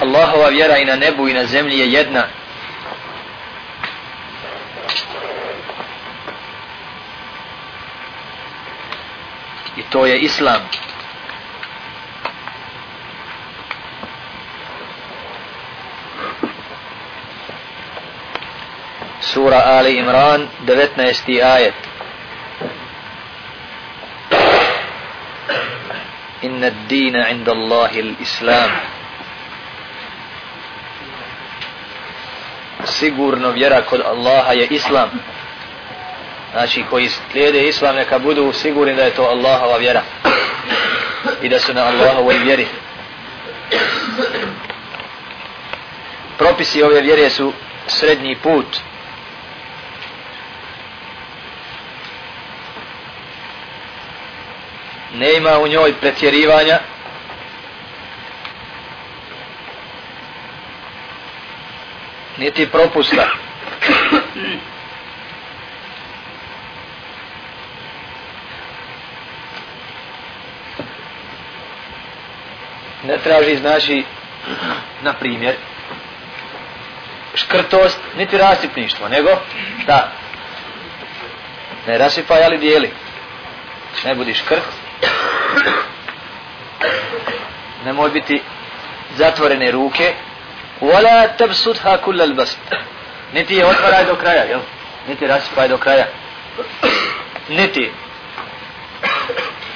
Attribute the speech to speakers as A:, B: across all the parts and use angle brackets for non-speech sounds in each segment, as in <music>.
A: Allahova vjera i na nebu i na zemlji je jedna. I to je Islam. Sura Ali Imran, 19. ajet. Inna ad-dina 'inda Allahi al-Islam. Sigurno vjera kod Allaha je Islam. Znači koji slijede Islam neka budu sigurni da je to Allahova vjera. I da su na Allahovoj vjeri. Propisi ove vjere su srednji put. Ne ima u njoj pretjerivanja, niti propusta. Ne traži, znači, na primjer, škrtost, niti rasipništvo, nego, šta? Ne rasipaj, ali dijeli. Ne budi škrt. Ne moj biti zatvorene ruke, Wala tabsutha kull al-bast. Niti je otvaraj do kraja, jel? Niti rasipaj do kraja. <coughs> Niti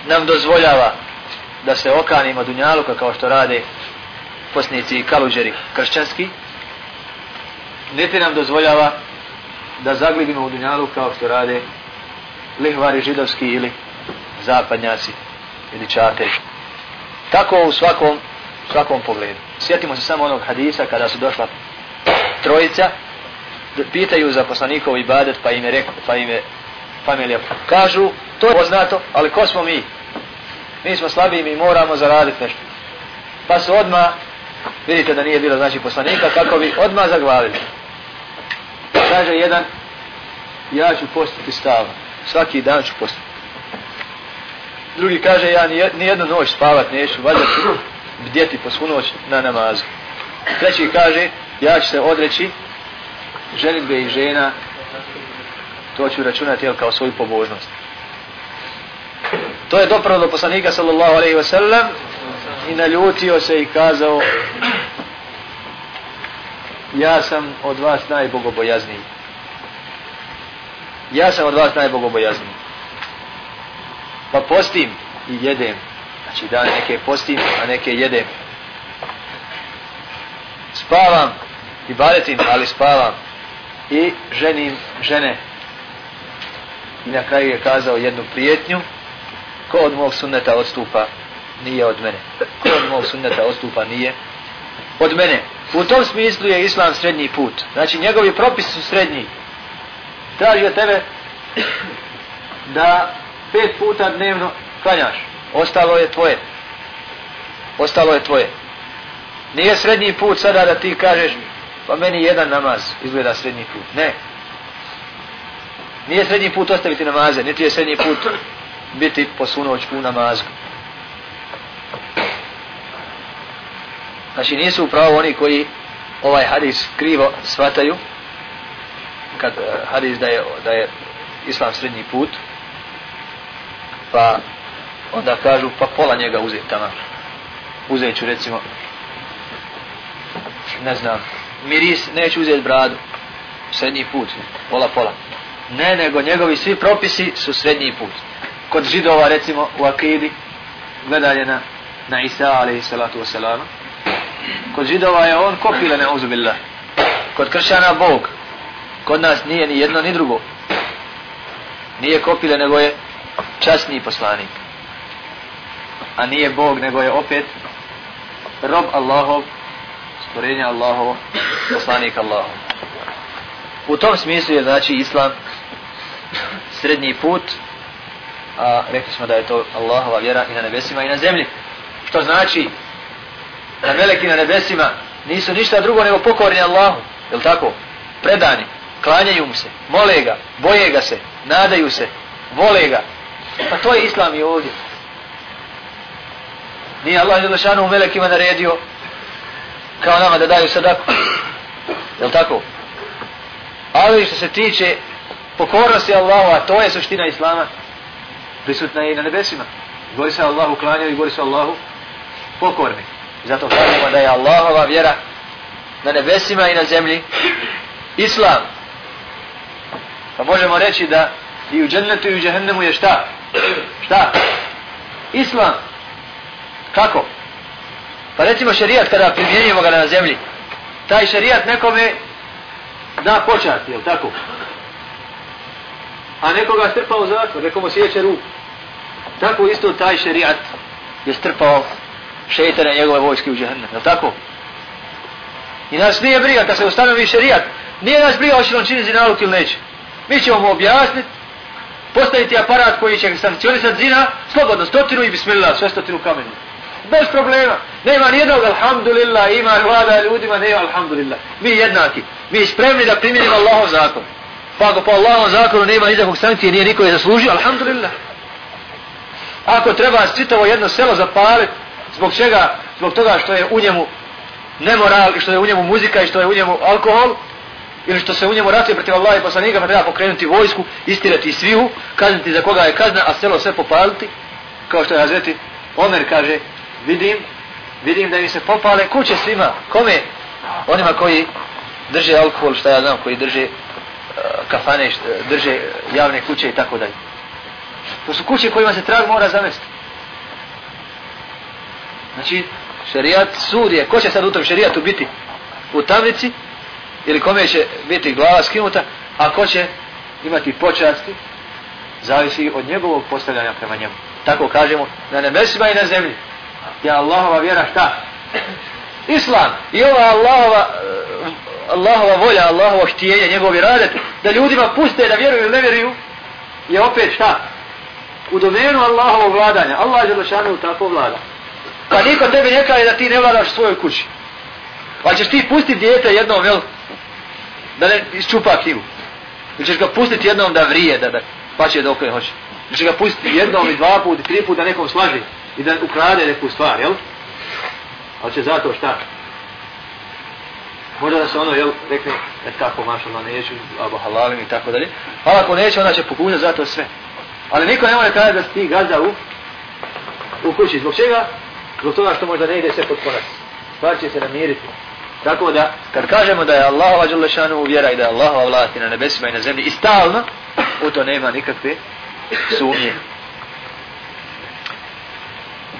A: nam dozvoljava da se okanimo dunjaluka kao što rade posnici i kaluđeri kršćanski. Niti nam dozvoljava da zaglibimo u dunjalu kao što rade lihvari židovski ili zapadnjaci ili čate. Tako u svakom svakom pogledu. Sjetimo se samo onog hadisa kada su došla trojica, pitaju za poslanikov ibadet, pa im je rekao, pa im je familija. Kažu, to je poznato, ali ko smo mi? Mi smo slabi mi moramo zaraditi nešto. Pa su odma vidite da nije bilo znači poslanika, kako bi odma zaglavili. Kaže jedan, ja ću postiti stav. Svaki dan ću postiti. Drugi kaže, ja nijednu noć spavat neću, valjda ću bdjeti po svu noć na namazu. Treći kaže, ja ću se odreći ženitbe i žena, to ću računati jel, kao svoju pobožnost. To je dopravo do poslanika sallallahu alaihi wa sallam i naljutio se i kazao ja sam od vas najbogobojazniji. Ja sam od vas najbogobojazniji. Pa postim i jedem Znači da neke postim, a neke jedem. Spavam i badetim, ali spavam. I ženim žene. I na kraju je kazao jednu prijetnju. Ko od mog sunneta odstupa, nije od mene. Ko od mog sunneta odstupa, nije od mene. U tom smislu je islam srednji put. Znači njegovi propisi su srednji. Traži od tebe da pet puta dnevno klanjaš ostalo je tvoje. Ostalo je tvoje. Nije srednji put sada da ti kažeš, pa meni jedan namaz izgleda srednji put. Ne. Nije srednji put ostaviti namaze, niti je srednji put biti po u namazu. Znači nisu upravo oni koji ovaj hadis krivo shvataju, kad eh, hadis da je, da je islam srednji put, pa onda kažu pa pola njega uzeti tamo. Uzet ću recimo, ne znam, miris, neću uzeti bradu, srednji put, pola pola. Ne, nego njegovi svi propisi su srednji put. Kod židova recimo u akidi, gledanje na, na Isa alaihi salatu wasalam, kod židova je on kopile ne uzubillah. Kod kršćana Bog, kod nas nije ni jedno ni drugo. Nije kopile nego je časni poslanik a nije Bog, nego je opet rob Allahov, stvorenja Allahov, poslanik Allahov. U tom smislu je znači Islam srednji put, a rekli smo da je to Allahova vjera i na nebesima i na zemlji. Što znači da meleki na nebesima nisu ništa drugo nego pokorni Allahu, je tako? Predani, klanjaju mu se, mole ga, boje ga se, nadaju se, vole ga. Pa to je Islam i ovdje. Nije Allah Đelešanu u melekima naredio kao nama da daju sadaku. Jel tako? Ali što se tiče pokornosti Allahu, a to je suština Islama, prisutna je i na nebesima. Gori se Allahu klanjaju i gori se Allahu pokorni. Zato kažemo da je Allahova vjera na nebesima i na zemlji Islam. Pa možemo reći da i u džennetu i u džehennemu je šta? Šta? Islam. Kako? Pa recimo šerijat kada primjenjujemo ga na zemlji. Taj šerijat nekome da počast, jel tako? A nekoga strpa u zatvor, nekomu sjeće ruku. Tako isto taj šerijat je strpao šeitane njegove vojske u džahnem, jel tako? I nas nije briga kad se ustanovi šerijat, nije nas briga hoće on čini zinaluk ili neće. Mi ćemo mu objasniti, postaviti aparat koji će sankcionisati zina, slobodno stotinu i bismillah, sve stotinu kamenu. Bez problema. Nema nijednog alhamdulillah, ima vlada ljudima, nema alhamdulillah. Mi jednaki. Mi spremni da primjenimo Allahov zakon. Pa ako po Allahom zakonu nema nikakvog sankcije, nije niko je zaslužio, alhamdulillah. Ako treba čitavo jedno selo zapaliti, zbog čega? Zbog toga što je u njemu nemoral i što je u njemu muzika i što je u njemu alkohol, ili što se u njemu ratuje protiv Allaha i poslanika, pa treba pokrenuti vojsku, istirati i svihu, kazniti za koga je kazna, a selo sve popaliti, kao što je Hazreti Omer kaže, vidim, vidim da mi se popale kuće svima, kome? Onima koji drže alkohol, šta ja znam, koji drže e, kafane, šta, drže javne kuće i tako dalje. To su kuće kojima se trag mora zamesti. Znači, šerijat, sud je, ko će sad u tom šerijatu biti? U tablici? ili kome će biti glava skinuta, a ko će imati počasti, zavisi od njegovog postavljanja prema njemu. Tako kažemo, na nebesima i na zemlji. Je Allahova vjera šta? Islam. I ova Allahova, Allahova volja, Allahova štijenje, njegov radet, da ljudima puste da vjeruju ili ne vjeruju, je opet šta? U domenu Allahovog vladanja. Allah je želešanu tako vlada. Pa niko tebi ne kaže da ti ne vladaš svojoj kući. Pa ćeš ti pustiti djete jednom, jel? Da ne isčupa knjigu. Ili ćeš ga pustiti jednom da vrije, da, da pa će dok ne hoće. Ili ćeš ga pustiti jednom i dva put i tri put da nekom slaži i da ukrade neku stvar, jel? Ali će zato šta? Možda da se ono, jel, rekne, e kako maš, ono neću, abo halalim i tako dalje. Ali ako neće, onda će pokunja zato sve. Ali niko ne može kada da si ti gazda u, u kući. Zbog čega? Zbog toga što možda ne ide sve pod konac. Pa stvar će se namiriti. Tako da, kad kažemo da je Allahova Đalešanu uvjera i da je Allahova vlasti na nebesima i na zemlji i stalno, u to nema nikakve sumnje.